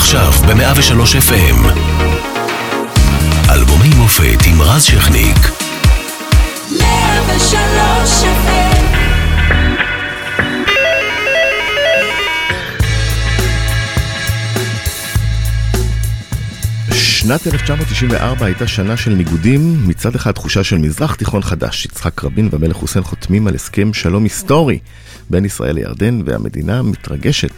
עכשיו ב-103 FM. אלבומי מופת עם רז שכניק. 103 FM שנת 1994 הייתה שנה של ניגודים, מצד אחד תחושה של מזרח תיכון חדש. יצחק רבין והמלך חוסיין חותמים על הסכם שלום היסטורי בין ישראל לירדן, והמדינה מתרגשת.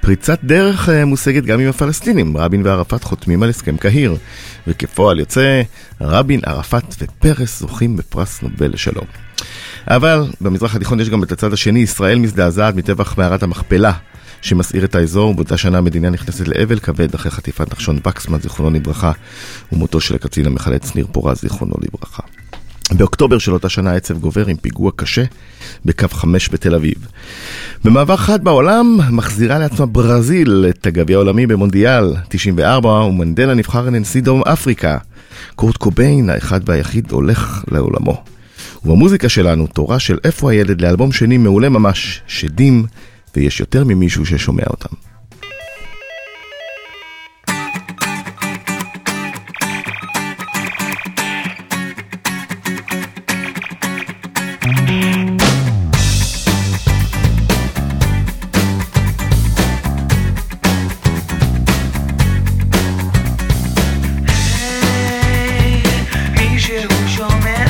פריצת דרך אה, מושגת גם עם הפלסטינים, רבין וערפאת חותמים על הסכם קהיר. וכפועל יוצא, רבין, ערפאת ופרס זוכים בפרס נובל לשלום. אבל במזרח התיכון יש גם את הצד השני, ישראל מזדעזעת מטבח מערת המכפלה. שמסעיר את האזור. באותה שנה המדינה נכנסת לאבל כבד אחרי חטיפת נחשון וקסמן, זיכרונו לברכה, ומותו של הקצין המחלץ ניר פורז, זיכרונו לברכה. באוקטובר של אותה שנה העצב גובר עם פיגוע קשה בקו 5 בתל אביב. במעבר חד בעולם מחזירה לעצמה ברזיל את הגביע העולמי במונדיאל 94 ומנדלה נבחר לנשיא דרום אפריקה. קורט קוביין האחד והיחיד הולך לעולמו. ובמוזיקה שלנו תורה של איפה הילד לאלבום שני מעולה ממש, שדים ויש יותר ממישהו ששומע אותם. illusiones.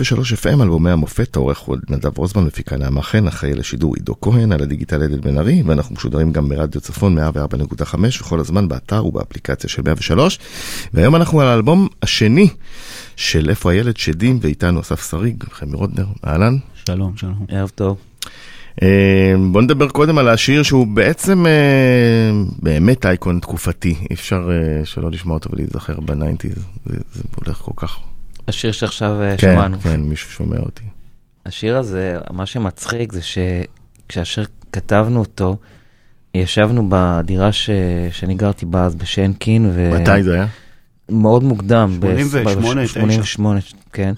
FM, אלבומי המופת, העורך הוא נדב רוזמן, מפיקה נעמה חן, אחראי לשידור עידו כהן, על הדיגיטל עדן בן ארי, ואנחנו משודרים גם ברדיו צפון 104.5, וכל הזמן באתר ובאפליקציה של 103. והיום אנחנו על האלבום השני של איפה הילד שדים, ואיתנו אסף שריג, חמי רודנר, אהלן. שלום, שלום, ערב טוב. אה, בוא נדבר קודם על השיר שהוא בעצם אה, באמת אייקון תקופתי, אי אפשר אה, שלא לשמוע אותו ולהיזכר ב nineties, זה הולך כל כך. השיר שעכשיו אה, כן, שמענו. כן, כן, מישהו שומע אותי. השיר הזה, מה שמצחיק זה שכשהשיר כתבנו אותו, ישבנו בדירה ש... שאני גרתי בה אז בשנקין. ו... מתי זה היה? מאוד מוקדם. 88, 89. 88, כן.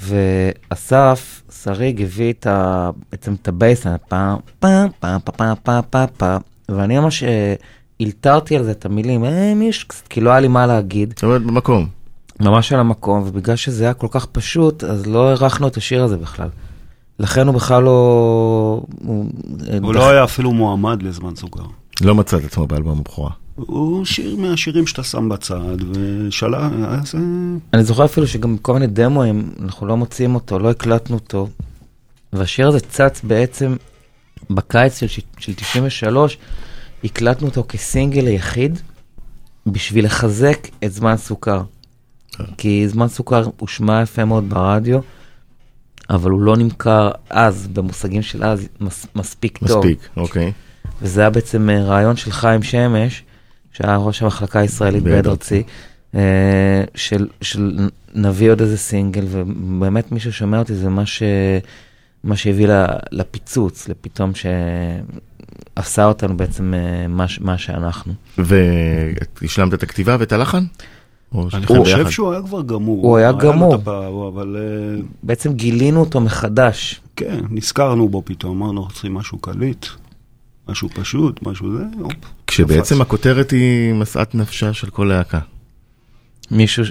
ואסף, שריג, הביא את ה... בעצם את הבייס, פעם, פעם, פעם, פעם, פעם, פעם, פעם, פעם, ואני ממש אה, אילתרתי על זה את המילים, אה, מיש... כי כאילו, לא היה לי מה להגיד. זאת אומרת, במקום. ממש על המקום, ובגלל שזה היה כל כך פשוט, אז לא הערכנו את השיר הזה בכלל. לכן הוא בכלל לא... הוא, הוא לא היה אפילו מועמד לזמן סוכר. לא מצא את עצמו באלבום הבכורה. הוא שיר מהשירים שאתה שם בצד, ושאלה, אז... אה, אני זוכר אפילו שגם כל מיני דמוים, אנחנו לא מוצאים אותו, לא הקלטנו אותו. והשיר הזה צץ בעצם בקיץ של, של 93, הקלטנו אותו כסינגל היחיד, בשביל לחזק את זמן סוכר. כי זמן סוכר הושמע יפה מאוד ברדיו, אבל הוא לא נמכר אז, במושגים של אז, מס, מספיק טוב. מספיק, אוקיי. וזה היה בעצם אה, רעיון של חיים שמש, שהיה ראש המחלקה הישראלית בעד ארצי, אה, של, של נביא עוד איזה סינגל, ובאמת מי ששומע אותי זה מה, ש, מה שהביא ל- לפיצוץ, לפתאום שעשה אותנו בעצם אה, מה, ש- מה שאנחנו. והשלמת את הכתיבה ואת הלחן? אני חושב? שהוא היה כבר גמור. הוא היה גמור. אבל אה, בעצם גילינו אותו מחדש. כן, נזכרנו בו פתאום, אמרנו, אנחנו צריכים משהו קליט, משהו פשוט, משהו זה, הופ. כשבעצם. הכותרת היא משאת נפשה של כל להקה. מישהו...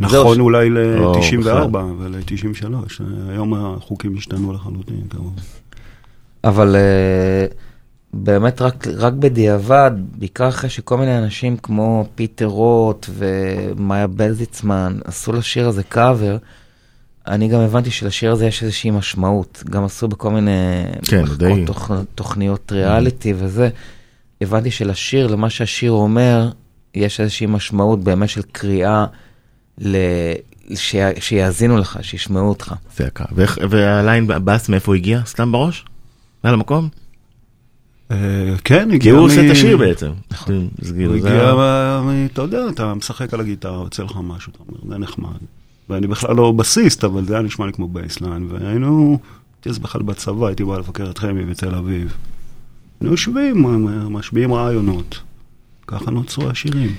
נכון זהו, אולי לא, ל-94 ול-93, היום החוקים השתנו לחלוטין, כמובן. אבל uh, באמת רק, רק בדיעבד, בעיקר אחרי שכל מיני אנשים כמו פיטר רוט ומאיה בלזיצמן עשו לשיר הזה קאבר, אני גם הבנתי שלשיר הזה יש איזושהי משמעות. גם עשו בכל מיני כן, די. תוכ, תוכניות ריאליטי וזה. הבנתי שלשיר, למה שהשיר אומר, יש איזושהי משמעות באמת של קריאה ל... ש... שיאזינו לך, שישמעו אותך. זה. ואיך- והליין בס מאיפה הגיע? סתם בראש? על המקום? אה, כן, הגיע הוא מ- עושה את השיר בעצם. זה הוא הגיע, מ- אתה יודע, אתה משחק על הגיטרה, יוצא לך משהו, אתה אומר, זה נחמד. ואני בכלל לא בסיסט, אבל זה היה נשמע לי כמו bassline, והיינו, הייתי אז בכלל בצבא, הייתי בא לבקר את חמי בתל אביב. היינו יושבים, מ- משביעים רעיונות. ככה נוצרו השירים.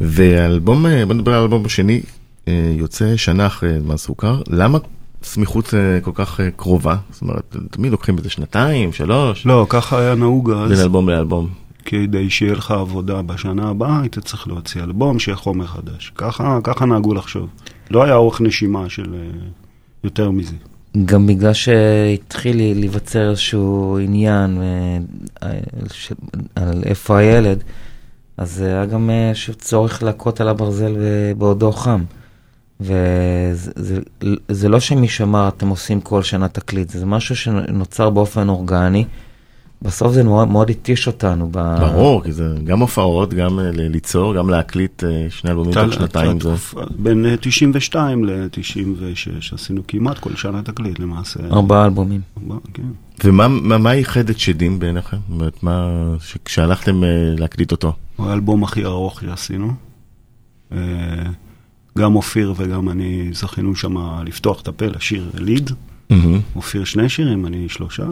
ואלבום, אה, בוא נדבר על האלבום השני, אה, יוצא שנה אחרי זמן סוכר. למה סמיכות אה, כל כך אה, קרובה? זאת אומרת, תמיד לוקחים איזה שנתיים, שלוש, לא, ככה היה נהוג בין אז, אלבום לאלבום. כדי שיהיה לך עבודה בשנה הבאה, היית צריך להוציא אלבום שיהיה חומר חדש. ככה, ככה נהגו לחשוב. לא היה אורך נשימה של אה, יותר מזה. גם בגלל שהתחיל לי להיווצר איזשהו עניין של- על איפה הילד, אז היה גם איזשהו צורך להכות על הברזל בעודו חם. וזה זה, זה לא שמישהו אמר, אתם עושים כל שנה תקליט, זה משהו שנוצר באופן אורגני. בסוף זה מאוד, מאוד התיש אותנו. ב... ברור, כי זה גם הופעות, גם אה, ליצור, גם להקליט אה, שני אלבומים תוך שנתיים. זה... בין אה, 92 ל-96 עשינו כמעט כל שנה תקליט למעשה. ארבעה אלבומים. ארבעה, כן. ומה מה- מה ייחד את שדים בעיניכם? זאת אומרת, מה, ש- כשהלכתם אה, להקליט אותו? הוא האלבום הכי ארוך שעשינו. גם אופיר וגם אני זכינו שם לפתוח את הפה לשיר ליד. מהמם. אופיר שני שירים, אני שלושה.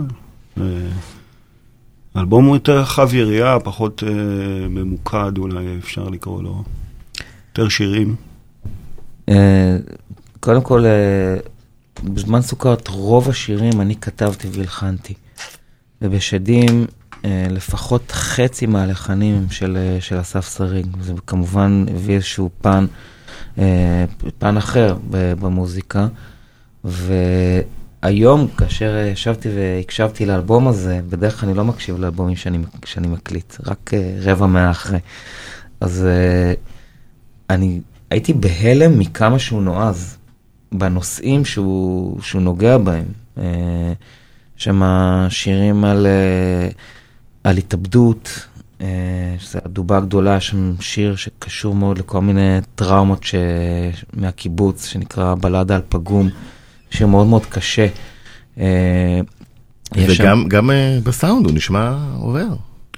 האלבום הוא יותר חב יריעה, פחות אה, ממוקד אולי אפשר לקרוא לו. יותר שירים. אה, קודם כל, אה, בזמן סוכרת רוב השירים אני כתבתי והלחנתי. ובשדים אה, לפחות חצי מהלחנים של, אה, של אסף שריג. זה כמובן הביא איזשהו פן, אה, פן אחר במוזיקה. והיום, כאשר אה, ישבתי והקשבתי לאלבום הזה, בדרך כלל אני לא מקשיב לאלבומים שאני, שאני מקליט, רק אה, רבע מאה אחרי. אז אה, אני הייתי בהלם מכמה שהוא נועז בנושאים שהוא, שהוא נוגע בהם. אה, שם שירים על, אה, על התאבדות, אה, שזה הדובה הגדולה, יש שם שיר שקשור מאוד לכל מיני טראומות ש... מהקיבוץ, שנקרא בלדה על פגום, שיר מאוד מאוד קשה. אה, יש שם- וגם גם אה, בסאונד הוא נשמע עובר,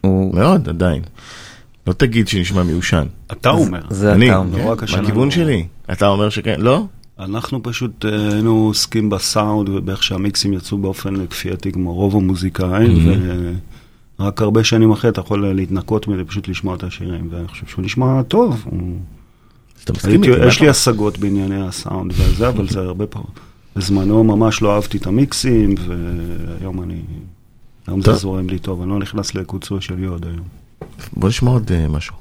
הוא- מאוד עדיין. לא תגיד שנשמע מיושן. אתה אומר. זה אני, אתה אומר. כן, מהכיוון. שלי. אתה אומר שכן, לא? אנחנו פשוט היינו עוסקים בסאונד ובאיך שהמיקסים יצאו באופן כפייתי כמו רוב המוזיקאים, ורק הרבה שנים אחרי אתה יכול להתנקות מזה, פשוט לשמוע את השירים, ואני חושב שהוא נשמע טוב. הוא... אתה מסכים איתי? יש לי. השגות בענייני הסאונד וזה, אבל זה הרבה פעמים. בזמנו ממש לא אהבתי את המיקסים, והיום אני... היום זה. זורם לי טוב, אני לא נכנס לקוצו של יוד היום. בוא נשמע עוד אה, משהו.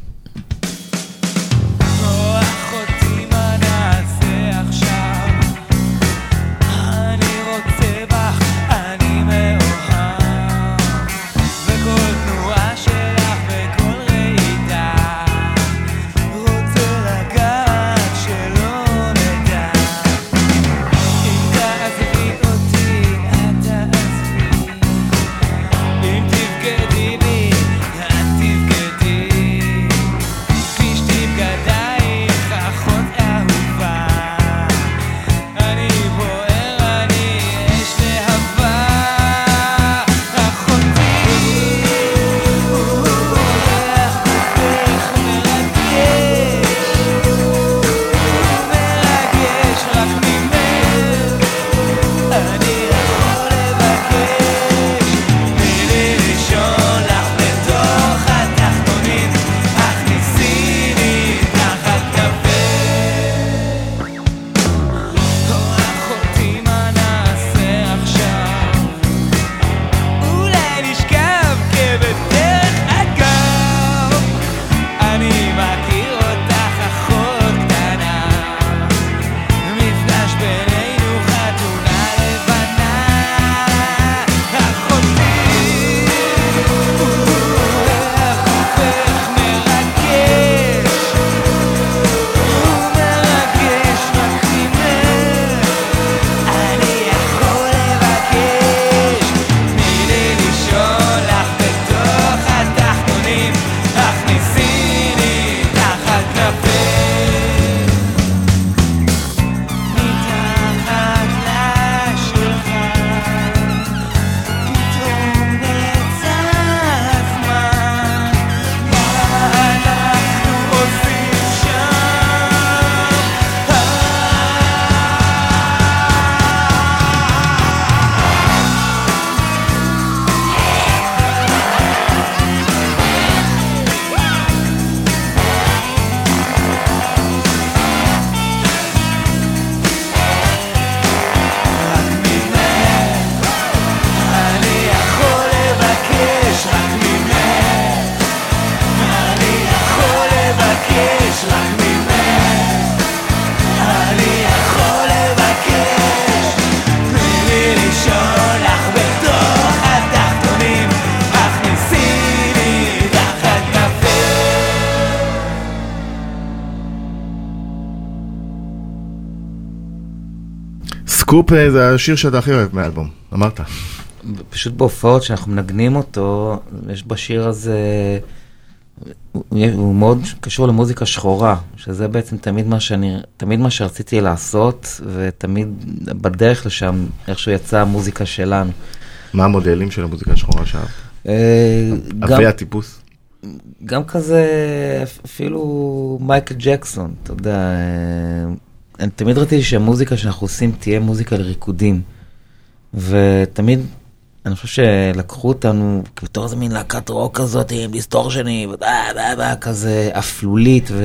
סקופ אה, זה השיר שאתה הכי אוהב מהאלבום, אמרת. פשוט בהופעות שאנחנו מנגנים אותו, יש בשיר הזה, הוא, מאוד קשור למוזיקה שחורה, שזה בעצם תמיד מה שאני, תמיד מה שרציתי לעשות, ותמיד בדרך לשם, איכשהו יצאה המוזיקה שלנו. מה המודלים של המוזיקה השחורה שאהבת? אה, אבי הטיפוס? גם כזה, אפילו מייקל ג'קסון, אתה יודע, אה, אני תמיד רציתי שהמוזיקה שאנחנו עושים תהיה מוזיקה לריקודים. ותמיד, אני חושב שלקחו אותנו בתור איזה מין להקת רוק כזאת עם distortion, ודה, דה, דה, כזה אפלולית ו...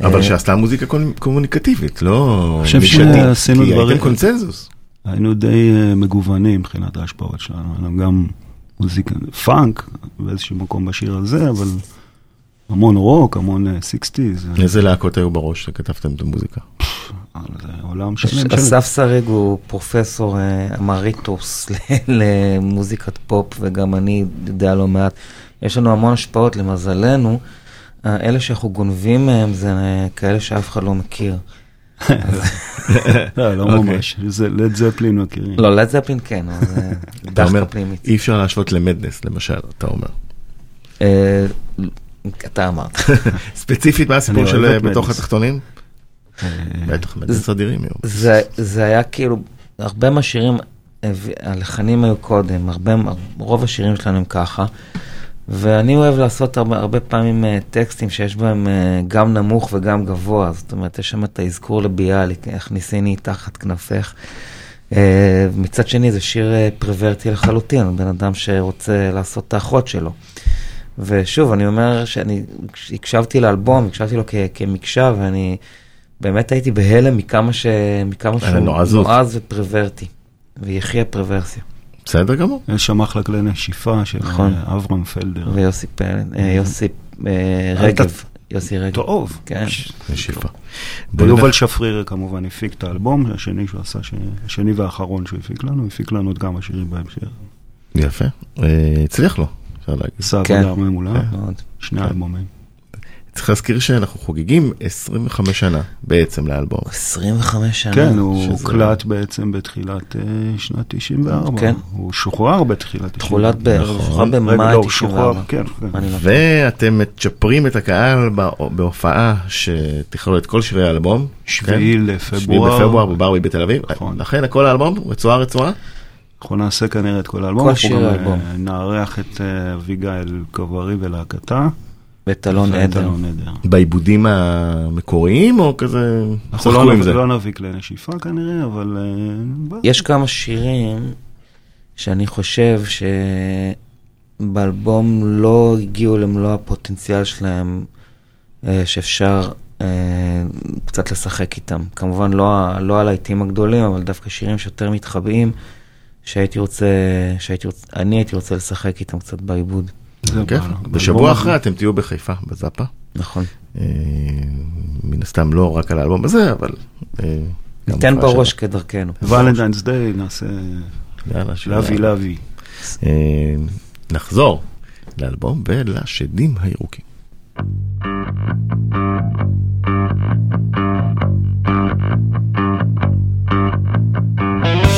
אבל אה, שעשתה מוזיקה קומ- קומוניקטיבית, לא חושב נישתית, שעשינו כי דברים- הייתם קונצנזוס. היינו די אה, מגוונים מבחינת ההשפעות שלנו, גם מוזיקה, פאנק באיזשהו מקום בשיר הזה, אבל המון רוק, המון אה, 60's, איזה להקות היו בראש שכתבתם את המוזיקה? אה, זה עולם שלם שלם. אסף שריג הוא פרופסור אה, אמריטוס למוזיקת פופ, וגם אני יודע לא מעט. יש לנו המון השפעות, למזלנו. אה, אלה שאנחנו גונבים מהם זה אה, כאלה שאף אחד לא מכיר. לא, לא אוקיי. ממש, זה לד זפלין מכירים. לא, לד זפלין כן, אתה אומר, פנימית. אי אפשר להשוות למדנס, למשל, אתה אומר. אתה אמרת. ספציפית, מה הסיפור של בתוך. התחתונים? אה, בטח, מדנס אדירים. זה, זה היה כאילו, הרבה מהשירים, הלחנים היו קודם, הרבה, רוב השירים שלנו הם ככה. ואני אוהב לעשות הרבה, הרבה פעמים אה, טקסטים שיש בהם אה, גם נמוך וגם גבוה, זאת אומרת, יש שם את האזכור לביאליק, הכניסיני תחת כנפך. מצד שני, זה שיר פרוורטי לחלוטין, בן אדם שרוצה לעשות את האחות שלו. ושוב, אני אומר שאני הקשבתי לאלבום, הקשבתי לו כ- כמקשב, ואני באמת הייתי בהלם מכמה, ש... מכמה שהוא הנועזות. נועז ופרוורטי, ויחי הפרוורסיה. בסדר גמור. יש שם אחלה כלי נשיפה של נכון. אה, אברהם פלדר. ויוסי פלד, אה, יוסי אה, רגב, יוסי רגב. טוב. כן. נשיפה. ויובל שפריר כמובן הפיק את האלבום, השני שהוא עשה, ש- השני והאחרון שהוא הפיק לנו, הפיק לנו עוד כמה שירים בהמשך. יפה. אה, הצליח לו, אפשר להגיד. עשה כן. עבודה מעולה, מאוד. שני כן. אלבומים. צריך להזכיר שאנחנו חוגגים 25 שנה בעצם לאלבום. 25 שנה. כן, הוא הוקלט בעצם בתחילת אה, שנת 94. כן. הוא שוחרר בתחילת 94. תחולת ב... נכון. שוחרר במאי לא, הוא שוחרר, 94. כן, כן. לא- ואתם מצ'פרים את הקהל בהופעה שתכלול את כל שירי האלבום. שביעי כן? לפברואר. שביעי בפברואר בברבי בתל אביב. נכון. לכן הכל האלבום, רצועה רצועה. אנחנו נעשה כנראה את כל האלבום. כל שיר האלבום. אה, נארח את אה, אביגיל קוברי ולהקתה. ואת אלון עדר. בעיבודים המקוריים או כזה? אנחנו לא עם נביא- זה. לא נביא כלי נשיפה כנראה, אבל... אה, יש כמה שירים שאני חושב שבאלבום לא הגיעו למלוא הפוטנציאל שלהם, אה, שאפשר אה, קצת לשחק איתם. כמובן לא, לא על העיתים הגדולים, אבל דווקא שירים שיותר מתחבאים, שהייתי רוצה, שהייתי רוצה, אני הייתי רוצה לשחק איתם קצת בעיבוד. זה כיף. באלבום בשבוע. אחרי אתם תהיו בחיפה, בזאפה. נכון. אה, מן הסתם לא רק על האלבום הזה, אבל... אה, גם ניתן בראש. כדרכנו. ולנטיינס דיי נעשה. לוי לוי. אה, נחזור לאלבום ולשדים הירוקים. נצנוצים,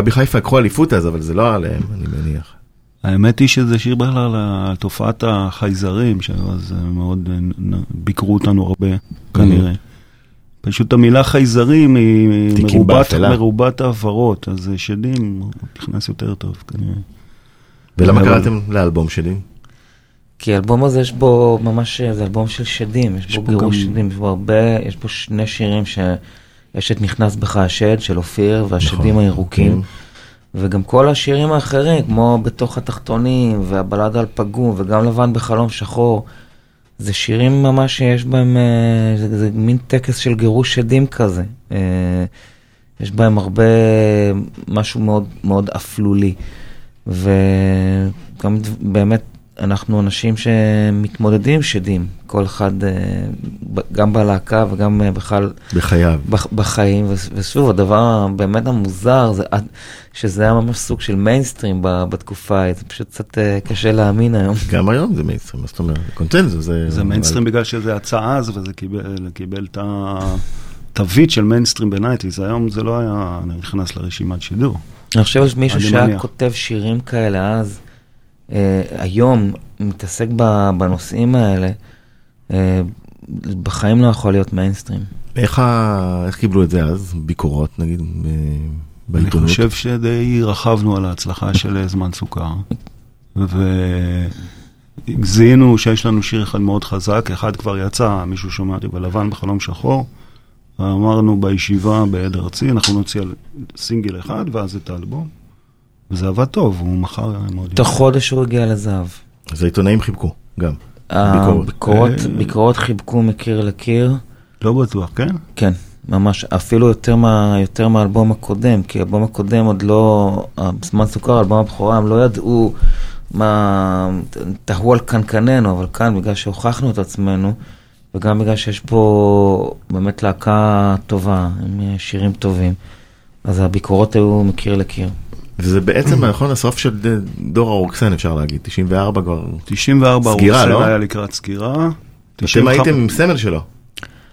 מכבי חיפה לקחו אליפות אז, אבל זה לא עליהם, אני מניח. האמת היא שזה שיר בכלל על תופעת החייזרים, שאז מאוד ביקרו אותנו הרבה, כנראה. פשוט המילה חייזרים היא מרובת. מרובת העברות, אז שדים נכנס יותר טוב כנראה. ולמה אבל- קראתם לאלבום שלי? כי האלבום הזה יש בו ממש, זה אלבום של שדים, יש יש בו גירוש גם- שדים, יש בו הרבה, יש בו שני שירים שיש את נכנס בך השד של אופיר והשדים נכון, הירוקים, כן. וגם כל השירים האחרים, כמו בתוך התחתונים והבלדה על פגום וגם לבן בחלום שחור, זה שירים ממש שיש בהם, אה, זה, זה מין טקס של גירוש שדים כזה. אה, יש בהם הרבה, משהו מאוד מאוד אפלולי. וגם באמת, אנחנו אנשים שמתמודדים שדים, כל אחד, אה, גם בלהקה וגם אה, בכלל בחייו. בח- בחיים. ו- ושוב, הדבר באמת המוזר, זה שזה היה ממש סוג של מיינסטרים בתקופה זה פשוט קצת אה, קשה להאמין היום. גם היום זה מיינסטרים, מה זאת אומרת? קונצנזוס. זה זה מיינסטרים בגלל שזה יצא אז, וזה קיבל, קיבל את התווית של מיינסטרים ב nineties. היום זה לא היה נכנס לרשימת שידור. אני חושב שמישהו שהיה. כותב שירים כאלה אז, היום מתעסק ב- בנושאים האלה, אה, בחיים לא יכול להיות מיינסטרים. איך ה- איך קיבלו את זה אז? ביקורות, נגיד, ב- אני בעיתונות? חושב שדי רכבנו על ההצלחה של אה, זמן סוכר, וזיהינו שיש לנו שיר אחד מאוד חזק, אחד כבר יצא, מישהו שומע אותי בלבן בחלום שחור, ואמרנו בישיבה בעד ארצי, אנחנו נוציא על סינגל אחד ואז את האלבום, וזה עבד טוב, הוא מכר מאוד תוך חודש הוא הגיע לזהב. אז העיתונאים חיבקו, גם. הביקורות, אה. ביקורות חיבקו מקיר לקיר, לא בטוח, כן? כן, ממש, אפילו יותר, מה, יותר מהאלבום הקודם, כי האלבום הקודם עוד לא, זמן סוכר, האלבום הבכורה, הם לא ידעו מה, תהו על קנקננו, אבל כאן, בגלל שהוכחנו את עצמנו, וגם בגלל שיש פה באמת להקה טובה, עם אה, שירים טובים, אז הביקורות היו מקיר לקיר. וזה בעצם, נכון, הסוף של דור הרוקסן, אפשר להגיד. 94 כבר. 94 סגירה, רוקסן לא? היה לקראת סגירה. אתם 95 הייתם הסמל שלו.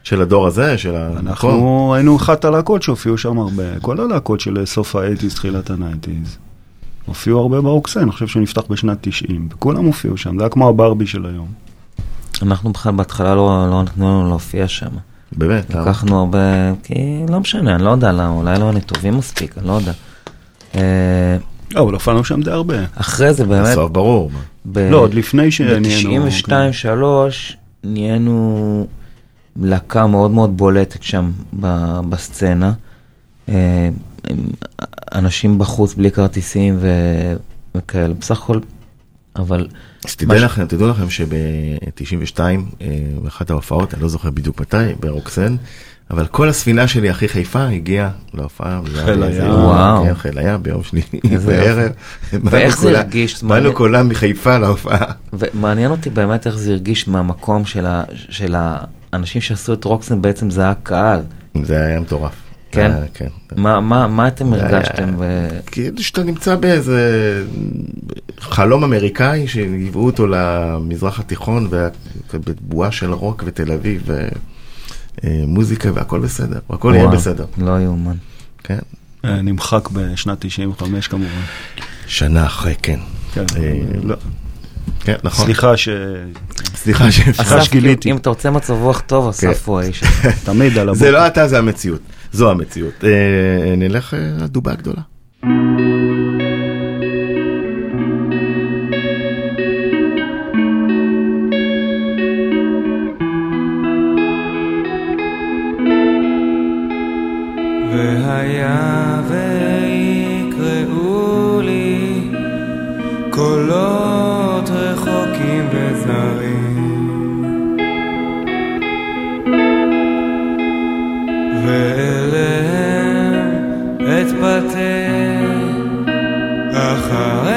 של הדור הזה, של ה... נכון? אנחנו היינו אחת הלהקות שהופיעו שם הרבה, כל הלהקות של סוף ה eighties, תחילת ה nineties. הופיעו הרבה ברוקסן, אני חושב שהוא נפתח בשנת 90, וכולם הופיעו שם, זה היה כמו הברבי של היום. אנחנו בכלל בהתחלה לא, לא נתנו לנו להופיע שם. באמת. לקחנו הרבה, כי לא משנה, אני לא יודע למה, אולי לא היינו טובים מספיק, אני לא יודע. לא, אבל הופענו שם די הרבה. אחרי זה באמת, בסוף, ברור. ב- לא, עוד לפני שנהיינו... ב-92-3 נהיינו להקה מאוד מאוד בולטת שם ב- בסצנה. אה, אנשים בחוץ בלי כרטיסים ו- וכאלה, בסך הכל, אבל אז תדעו לכם, תדעו לכם שב-92, באחת ההופעות, אני לא זוכר בדיוק מתי, ברוקסן, אבל כל הספינה שלי הכי חיפה הגיעה להופעה. חיל הים. וואו. כן, חיל הים ביום שני בערב. ואיך זה הרגיש? באנו. כולם מחיפה להופעה. ומעניין אותי באמת איך זה הרגיש מהמקום של, האנשים שעשו את רוקסן, בעצם זה היה קהל. זה היה מטורף. כן? היה, כן. מה, מה, מה אתם הרגשתם? ו... כאילו שאתה נמצא באיזה חלום אמריקאי שהביאו אותו למזרח התיכון ובבועה של רוק ותל אביב ומוזיקה והכל בסדר, הכל יהיה בסדר. לא יאומן. כן. אה, נמחק בשנת 95 כמובן. שנה אחרי, כן. כן, אה, לא. כן, נכון. סליחה ש... סליחה שאפשר. אסף, שגיליתי. אם אתה רוצה מצב רוח טוב, אסף הוא האיש. תמיד על הבוקר. זה לא אתה, זה המציאות. זו המציאות. אה, נלך אה, לדובה הגדולה. 海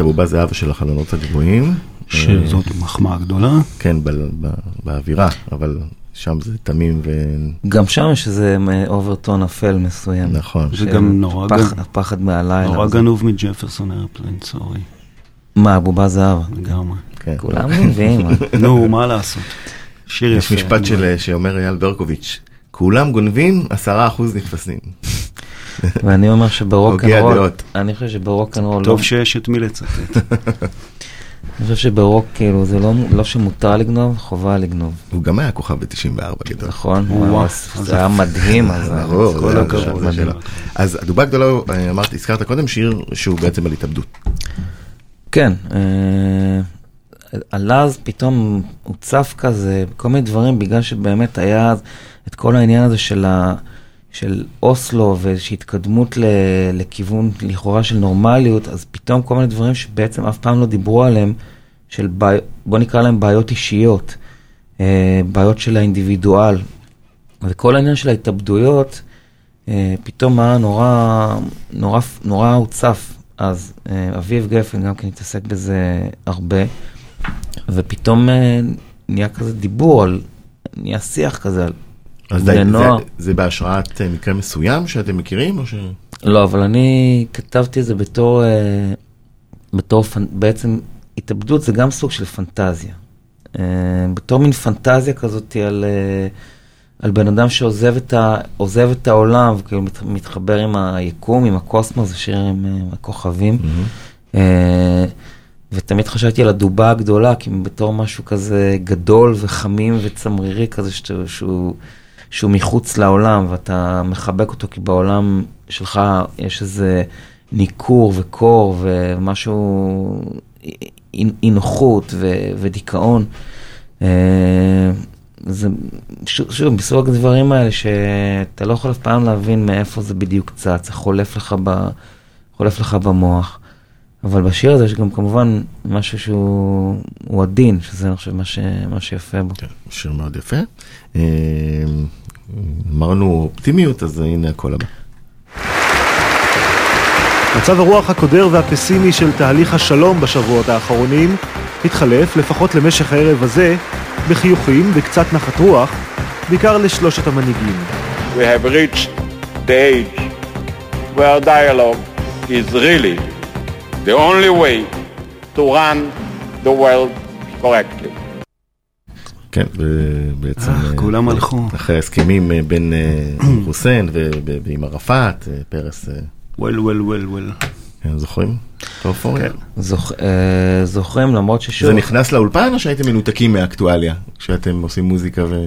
את הבובה זהבה של החלונות הגבוהים. שזאת מחמאה גדולה. כן, באווירה, אבל שם זה תמים גם שם יש איזה overtone אפל מסוים. ונכון. זה גם נורא הפח- גנ- הפחד מהלילה. נורא. גנוב מג'פרסון איירפליין, sorry, מה, בובה זהב? לגמרי. כן. כולם גונבים. נו, מה לעשות? שיר יפה. יש משפט של, שאומר אייל ברקוביץ', כולם גונבים, עשרה אחוז נתפסים. ואני אומר שב rock and הוגה roll, הדעות. אני חושב שב rock and roll, טוב לא- שיש את מי לצטט. אני חושב שברוק כאילו זה לא- לא שמותר לגנוב, חובה לגנוב. הוא גם היה כוכב ב-94 גדול. נכון? זה היה מדהים. אז ברור, כל זה הכבוד, שלו. שלו. אז הדובה הגדולה, אה, אמרתי, הזכרת קודם שיר שהוא בעצם על התאבדות. כן, אה, עלה אז פתאום הוא צף כזה, כל מיני דברים, בגלל שבאמת היה את כל העניין הזה של, ה, של אוסלו ואיזושהי התקדמות ל, לכיוון לכאורה של נורמליות, אז פתאום כל מיני דברים שבעצם אף פעם לא דיברו עליהם, של בעי, בוא נקרא להם בעיות אישיות, אה, בעיות של האינדיבידואל. וכל העניין של ההתאבדויות, אה, פתאום היה נורא, נורא, נורא הוצף. אז אה, אביב גפן גם כן התעסק בזה הרבה, ופתאום אה, נהיה כזה דיבור על, נהיה שיח כזה על אז זה, נוער. זה, זה בהשראת אה, מקרה מסוים שאתם מכירים, או ש... לא, אבל אני כתבתי את זה בתור, אה, בתור, פנ- בעצם התאבדות זה גם סוג של פנטזיה. אה, בתור מין פנטזיה כזאת על, על בן אדם שעוזב את, ה, את העולם וכאילו מת, מתחבר עם היקום, עם הקוסמוס, זה שיר עם אה, הכוכבים. אה, ותמיד חשבתי על הדובה הגדולה, כי בתור משהו כזה גדול וחמים וצמרירי כזה, שהוא, שהוא, מחוץ לעולם, ואתה מחבק אותו, כי בעולם שלך יש איזה ניכור וקור ומשהו, אי, נוחות ודיכאון. אה, זה, שוב, שוב, בסוג הדברים האלה שאתה לא יכול אף פעם להבין מאיפה זה בדיוק צץ, זה חולף לך, ב, חולף לך במוח. אבל בשיר הזה יש גם כמובן משהו שהוא הוא עדין, שזה אני חושב מה, ש, מה שיפה בו. כן, שיר מאוד יפה. אה, אמרנו אופטימיות, אז הנה הקול הבא. מצב הרוח הקודר והפסימי של תהליך השלום בשבועות האחרונים התחלף, לפחות למשך הערב הזה, בחיוכים וקצת נחת רוח, בעיקר לשלושת המנהיגים. We have reached the age where dialogue is really the only way to run the world correctly. כן, בעצם... אה, אה, כולם הלכו. אחרי ההסכמים אה, בין חוסיין ועם ערפאת, פרס, וול, וול, וול, וול. זוכרים? את האופוריה? כן. זוכ... זוכרים למרות ששוב, זה נכנס לאולפן או שהייתם מנותקים מהאקטואליה כשאתם עושים מוזיקה ו...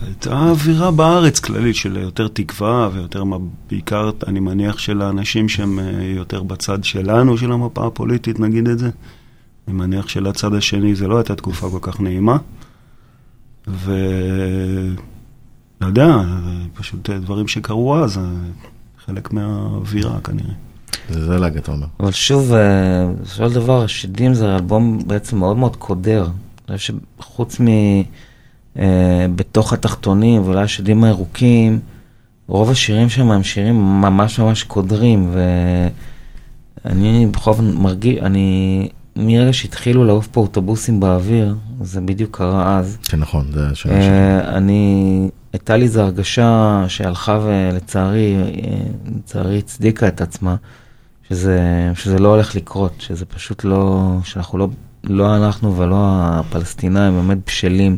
הייתה אווירה בארץ כללית של יותר תקווה ויותר, מה- בעיקר, אני מניח, של האנשים שהם אה, יותר בצד שלנו, של המפה הפוליטית, נגיד את זה. אני מניח שלצד השני זה לא הייתה תקופה כל כך נעימה. ו... לא יודע, פשוט אה, דברים שקרו אז, אה, חלק מהאווירה כנראה. זה זלג, אתה אומר. אבל שוב, בסופו של דבר, השדים זה אלבום בעצם מאוד מאוד קודר. אני חושב שחוץ מ... אה, בתוך התחתונים ואולי השדים הירוקים, רוב השירים שם הם שירים ממש ממש קודרים, ואני בכל זאת מרגיש, אני, מרגע שהתחילו לעוף פה אוטובוסים באוויר, זה בדיוק קרה אז. כן, נכון, זה שלי. אה, אני, הייתה לי איזו הרגשה שהלכה ולצערי, לצערי הצדיקה את עצמה, שזה, שזה לא הולך לקרות, שזה פשוט לא, שאנחנו לא, לא אנחנו ולא הפלסטינאים באמת בשלים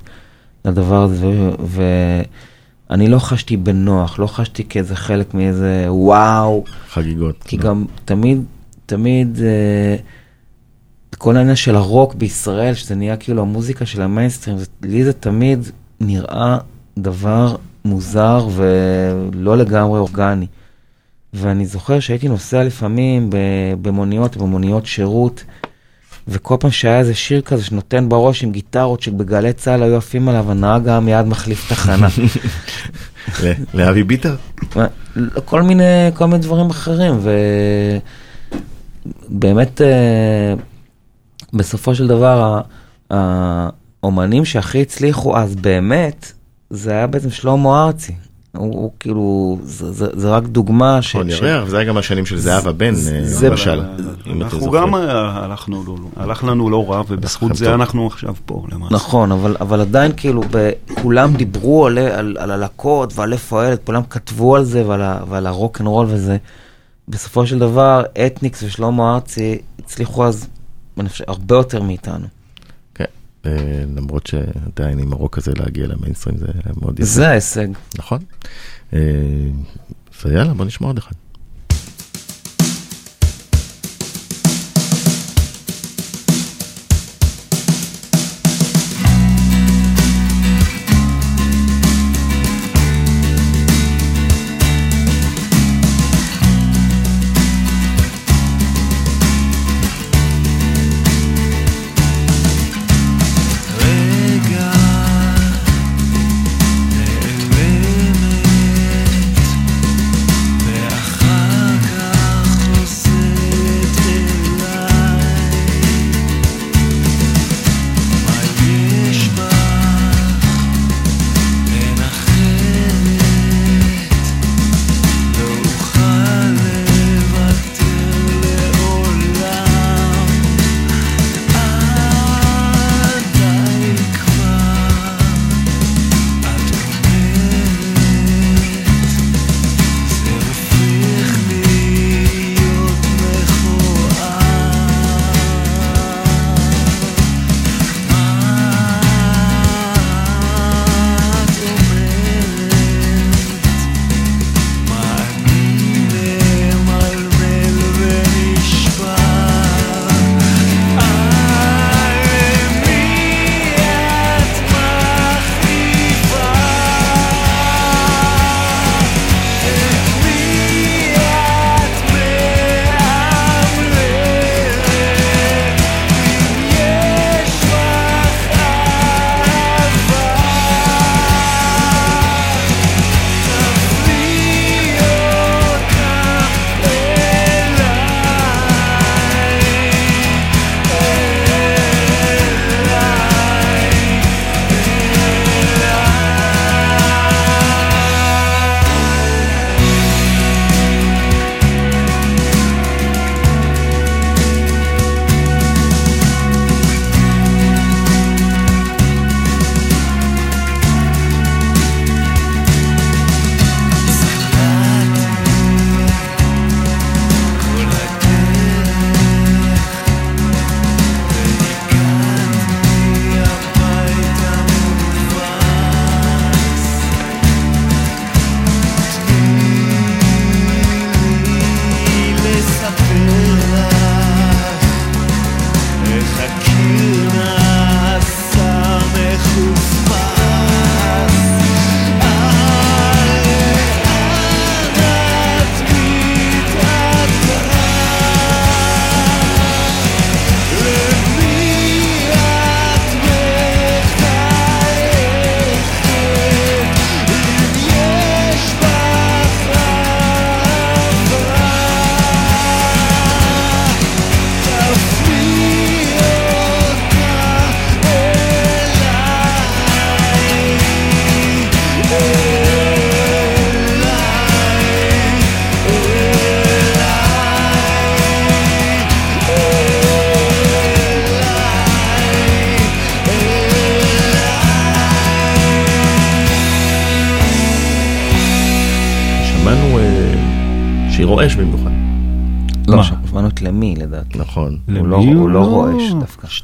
לדבר הזה, ואני לא חשתי בנוח, לא חשתי כאיזה חלק מאיזה וואו, חגיגות. כי לא. גם תמיד, תמיד, אה, כל העניין של הרוק בישראל, שזה נהיה כאילו המוזיקה של המיינסטרים, לי זה תמיד נראה דבר מוזר ולא לגמרי אורגני. ואני זוכר שהייתי נוסע לפעמים במוניות, במוניות שירות, וכל פעם שהיה איזה שיר כזה שנותן בראש עם גיטרות שבגלי צה"ל היו עפים עליו, הנהג היה מיד מחליף תחנה. לאבי ביטר? לא, כל מיני, כל מיני דברים אחרים, ובאמת, אה, בסופו של דבר, האומנים שהכי הצליחו אז באמת, זה היה בעצם שלמה ארצי. הוא, הוא כאילו, זה, זה, זה רק דוגמה ש... נכון, ש- ירח, וזה היה גם השנים של זהבה בן, אה, זה- למשל. אם אתה אנחנו זוכר. גם אה, הלכנו, הלך לנו לא רע, ובזכות זה טוב. אנחנו עכשיו פה, למעשה. נכון, אבל, אבל עדיין כאילו, ב, כולם דיברו על, על, על הלהקות ועל איפה הילד, כולם כתבו על זה ועל, ועל ה rock and roll וזה. בסופו של דבר, אתניקס ושלמה ארצי הצליחו אז, אני חושב, הרבה יותר מאיתנו. אה, למרות שעדיין עם הרוק הזה להגיע למיינסטרים זה מאוד יפה. זה ההישג. נכון. אה, ויאללה, בוא נשמע עוד אחד.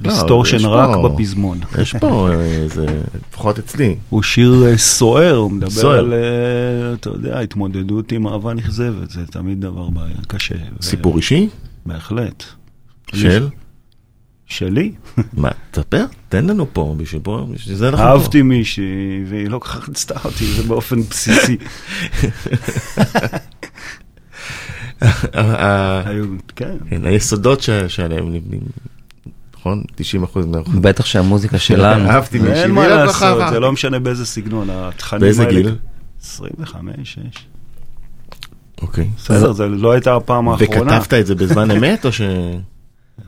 לא, distortion יש רק פה- בפזמון. יש פה אה, איזה, לפחות אצלי. הוא שיר אה, סוער, הוא מדבר. על, אה, אתה יודע, התמודדות עם אהבה נכזבת, זה תמיד דבר בעיה, קשה. סיפור אישי? בהחלט. של? שלי. מה, תספר, תן לנו פה, בשביל פה, בשביל זה אנחנו פה. אהבתי מישהי, והיא לא כל כך רצתה אותי, זה באופן בסיסי. כן. היסודות שעליהם נבנים, נכון? 90 אחוז מהאחוז. בטח שהמוזיקה שלנו. אהבתי מישהי, אין מה לעשות. זה לא משנה באיזה סגנון, התכנים באיזה האלה- גיל? 25, 6. אוקיי. בסדר, זה לא הייתה הפעם האחרונה. וכתבת את זה בזמן אמת, או ש...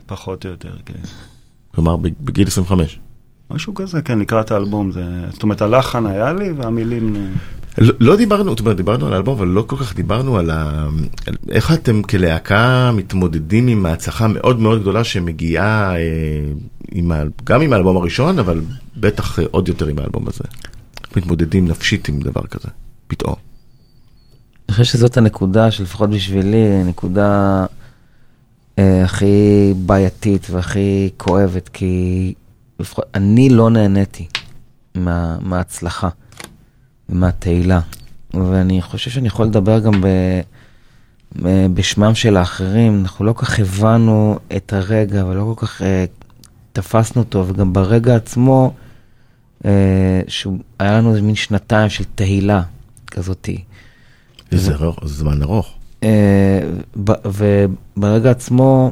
פחות או יותר, כן. כלומר, בגיל 25. משהו כזה, כן, לקראת האלבום. זה... זאת אומרת, הלחן היה לי והמילים... לא, לא דיברנו, זאת אומרת, דיברנו על האלבום, אבל לא כל כך דיברנו על ה... איך אתם כלהקה מתמודדים עם ההצלחה המאוד מאוד גדולה שמגיעה אה, עם ה... גם עם האלבום הראשון, אבל בטח אה, עוד יותר עם האלבום הזה. מתמודדים נפשית עם דבר כזה, פתאום. אני חושב שזאת הנקודה שלפחות בשבילי, הנקודה אה, הכי בעייתית והכי כואבת, כי לפחות אני לא נהניתי מה, מההצלחה, מהתהילה, ואני חושב שאני יכול לדבר גם ב, בשמם של האחרים, אנחנו לא כל כך הבנו את הרגע ולא כל כך אה, תפסנו אותו, וגם ברגע עצמו, אה, שהיה לנו איזה מין שנתיים של תהילה כזאתי. זה ארוך- זה זמן ארוך. אה, ב- וברגע עצמו,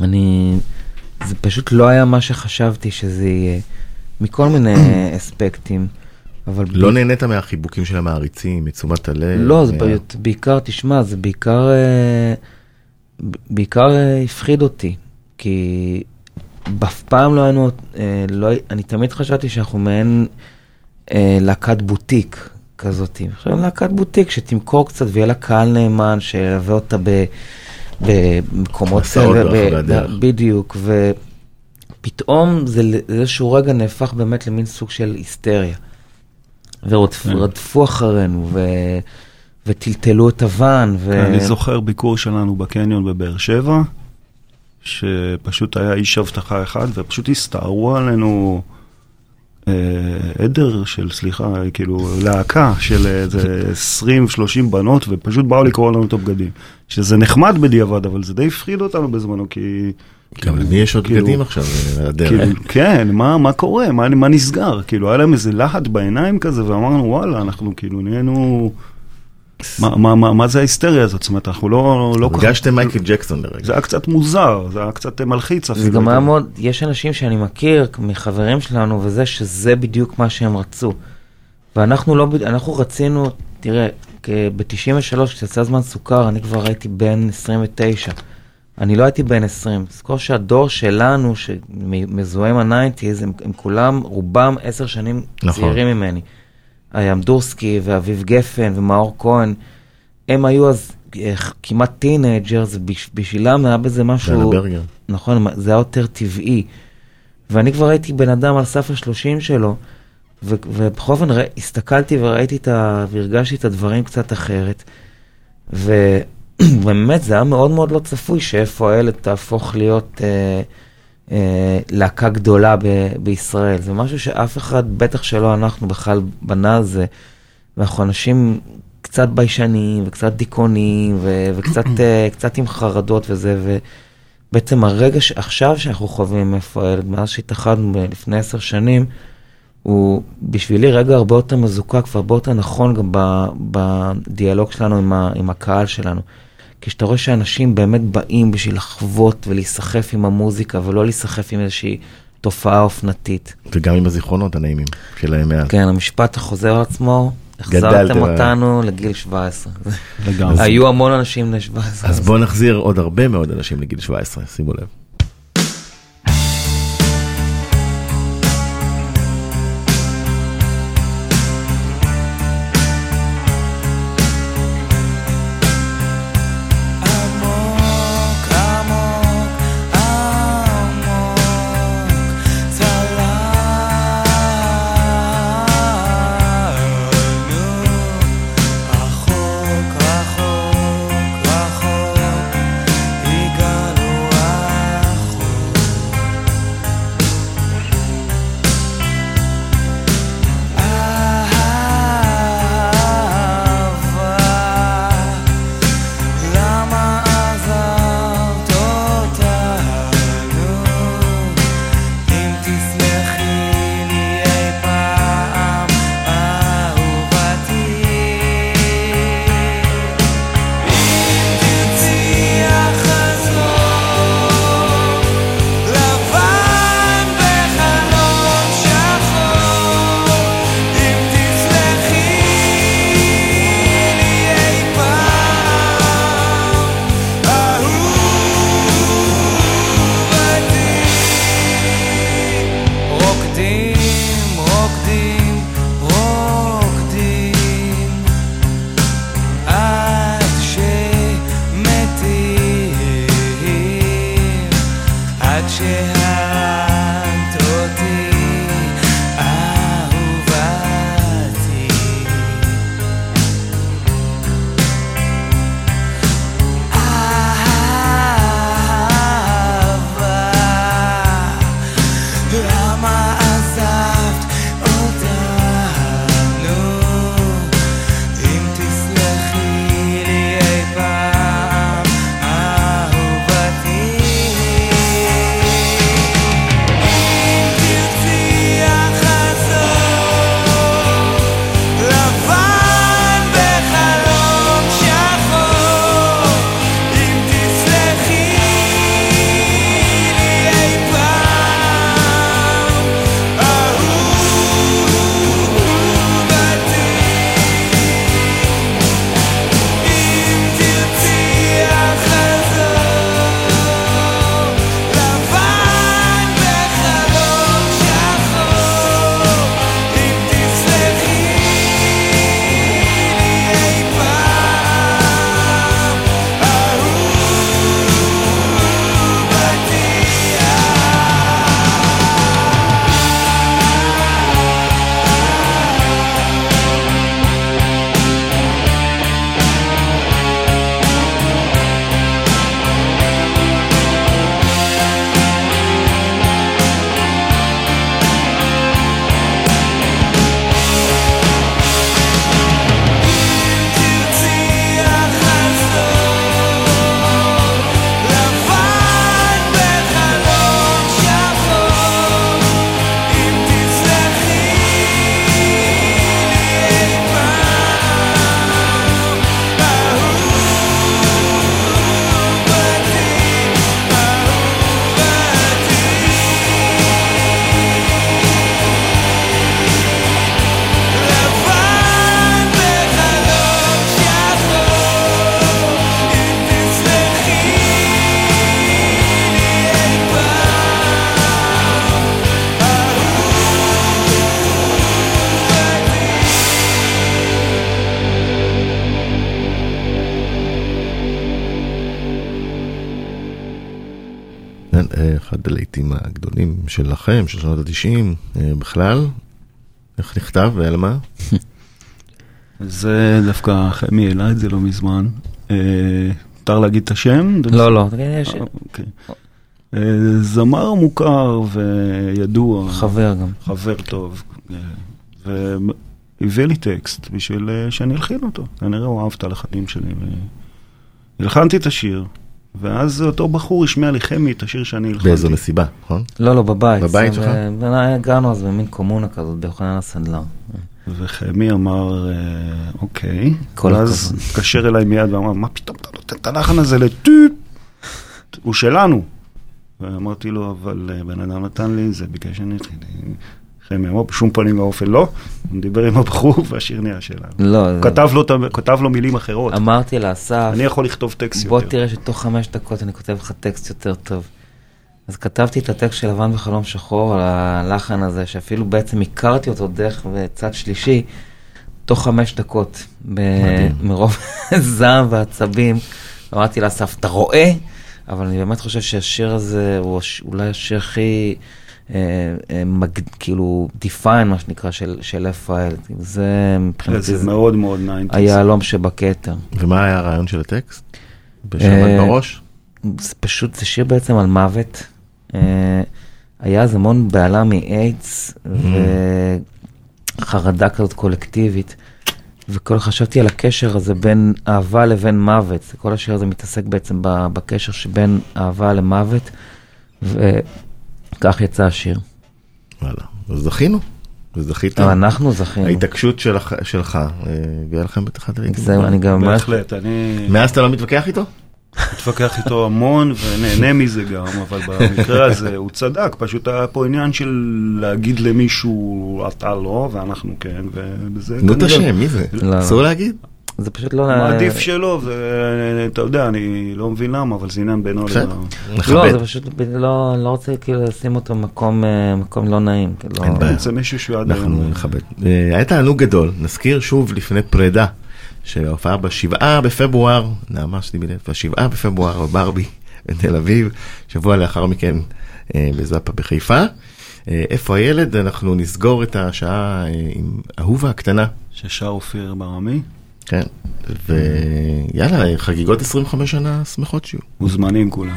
אני, זה פשוט לא היה מה שחשבתי שזה יהיה, מכל מיני אספקטים, אבל... לא ב- נהנית מהחיבוקים של המעריצים, מתשומת הלב? לא, זה מה- בעיקר, תשמע, זה בעיקר, אה, בעיקר אה, הפחיד אותי, כי אף פעם לא היינו, אה, לא, אני תמיד חשבתי שאנחנו מעין להקת בוטיק כזאת. עכשיו להקת בוטיק שתמכור קצת ויהיה לה קהל נאמן, שילווה אותה ב, במקומות... מסעות ברחבי הדרך. בדיוק, ופתאום זה לאיזשהו רגע נהפך באמת למין סוג של היסטריה. ורדפו אחרינו, ו... וטלטלו את הוואן. ו... אני זוכר ביקור שלנו בקניון בבאר שבע, שפשוט היה איש אבטחה אחד, ופשוט הסתערו עלינו אה, עדר של, סליחה, כאילו, להקה של איזה 20-30 בנות, ופשוט באו לקרוא לנו את הבגדים. שזה נחמד בדיעבד, אבל זה די הפחיד אותנו בזמנו, כי... גם למי יש עוד כאילו- בגדים עכשיו אה, על הדרך? כאילו, כן, מה, מה קורה? מה, מה נסגר? כאילו, היה להם איזה להט בעיניים כזה, ואמרנו, וואלה, אנחנו כאילו נהיינו... מה, מה, מה, מה זה ההיסטריה הזאת? זאת אומרת, אנחנו לא... לא הרגשתם מייקל ג'קסון לרגע. זה היה קצת מוזר, זה היה קצת מלחיץ אפילו. זה גם היה מאוד, יש אנשים שאני מכיר מחברים שלנו וזה, שזה בדיוק מה שהם רצו. ואנחנו לא, בד- אנחנו רצינו, תראה, ב-93, כשיצא זמן סוכר, אני כבר הייתי בן 29. אני לא הייתי בן 20. תזכור שהדור שלנו, שמזוהה עם ה nineties, הם, הם כולם, רובם עשר שנים נכון. צעירים ממני. היה אמדורסקי ואביב גפן ומאור כהן, הם היו אז אה, כמעט teenagers, בשבילם היה בזה משהו... נכון, זה היה יותר טבעי. ואני כבר הייתי בן אדם על סף השלושים שלו, ו- ובכל אופן הסתכלתי וראיתי את ה... והרגשתי את הדברים קצת אחרת. ו- ובאמת זה היה מאוד מאוד לא צפוי שאיפה הילד תהפוך להיות אה, אה, להקה גדולה ב- בישראל. זה משהו שאף אחד, בטח שלא אנחנו בכלל בנה על זה, ואנחנו אנשים קצת ביישניים וקצת דיכאוניים ו- וקצת אה, קצת עם חרדות וזה, ו... בעצם הרגע שעכשיו שאנחנו חווים איפה הילד, מאז שהתאחדנו לפני עשר שנים, הוא בשבילי רגע הרבה יותר מזוקק והרבה יותר נכון גם בדיאלוג שלנו עם, ה- עם הקהל שלנו. כשאתה רואה שאנשים באמת באים בשביל לחוות ולהיסחף עם המוזיקה ולא להיסחף עם איזושהי תופעה אופנתית. וגם עם הזיכרונות הנעימים שלהם מאז. כן, המשפט החוזר על עצמו, החזרתם. אותנו לגיל 17. לגמרי. היו המון אנשים בני 17. אז בואו נחזיר עוד הרבה מאוד אנשים לגיל 17, שימו לב. שלכם, של שנות ה-90, בכלל. איך נכתב ועל מה? זה דווקא חמי העלה את זה לא מזמן. אה, מותר להגיד את השם? לא, לא, אה, אוקיי. אה, זמר מוכר וידוע. חבר גם. חבר טוב. אה, והביא לי טקסט בשביל אה, שאני אלחין אותו. כנראה הוא אהב את הלחנים שלי. הלחנתי את השיר, ואז אותו בחור השמיע לי חמי את השיר שאני הלחנתי. באיזו מסיבה, נכון? לא, לא, בבית. בבית שלך? ו- גרנו אז במין קומונה כזאת, ביוחנן הסנדלר. וחמי אמר, אה, אוקיי. כל ואז. התקשר אליי מיד ואמר, מה פתאום אתה נותן את הלחן הזה לטוט? הוא שלנו. ואמרתי לו, אבל אה, בן אדם נתן לי, זה ביקש שאני אתחיל. חמי אמר, בשום פנים ואופן לא. הוא דיבר עם הבחור והשיר נהיה שלנו. לא, הוא כתב לו, כתב לו מילים אחרות. אמרתי לאסף, אני יכול לכתוב טקסט בוא יותר. תראה שתוך חמש דקות אני כותב לך טקסט יותר טוב. אז כתבתי את הטקסט של לבן וחלום שחור על הלחן הזה, שאפילו בעצם הכרתי אותו דרך צד שלישי, תוך חמש דקות, ב-. מרוב זעם ועצבים. אמרתי לאסף, אתה רואה? אבל אני באמת חושב שהשיר הזה הוא אולי השיר הכי, מג... כאילו, define, מה שנקרא, של, של רפאל. זה מבחינתי, זה זה מאוד מאוד nineties. היהלום שבכתר. ומה היה הרעיון של הטקסט? אה, בשבת בראש? זה פשוט, זה שיר בעצם על מוות. אה, היה אז המון בהלה מאיידס וחרדה כזאת קולקטיבית. וכל חשבתי על הקשר הזה בין אהבה לבין מוות. כל השיר הזה מתעסק בעצם בקשר שבין אהבה למוות, וכך יצא השיר. וואלה, אז זכינו. וזכיתם. אבל אנחנו זכינו. ההתעקשות שלך, שלך אה, הביאה לכם את אחד הלהיטים. זהו, אני גם... בהחלט, אני מאז אתה לא מתווכח איתו? מתווכח איתו המון ונהנה מזה גם, אבל במקרה הזה הוא צדק, פשוט היה פה עניין של להגיד למישהו אתה לא ואנחנו כן, ובזה נו את השם, מי זה? לא. אסור להגיד? זה פשוט לא... מעדיף שלא, ואתה יודע, אני לא מבין למה, אבל זה עניין בינו. לבין... לא. זה פשוט, לא, לא רוצה כאילו לשים אותו במקום אה, מקום לא נעים. כאילו, אין בעיה. זה מישהו שהוא עד היום... אנחנו נכבד. אה, היה תענוג גדול, נזכיר שוב לפני פרידה, שההופעה בשבעה בפברואר, נעמה שלי מלב, בשבעה בפברואר בברבי בתל אביב, שבוע לאחר מכן אה, בזאפה בחיפה. אה, איפה הילד? אנחנו נסגור את השעה אה, עם אהובה הקטנה. ששר אופיר ברמי, כן, ויאללה, חגיגות 25 שנה שמחות שיהיו. מוזמנים כולם.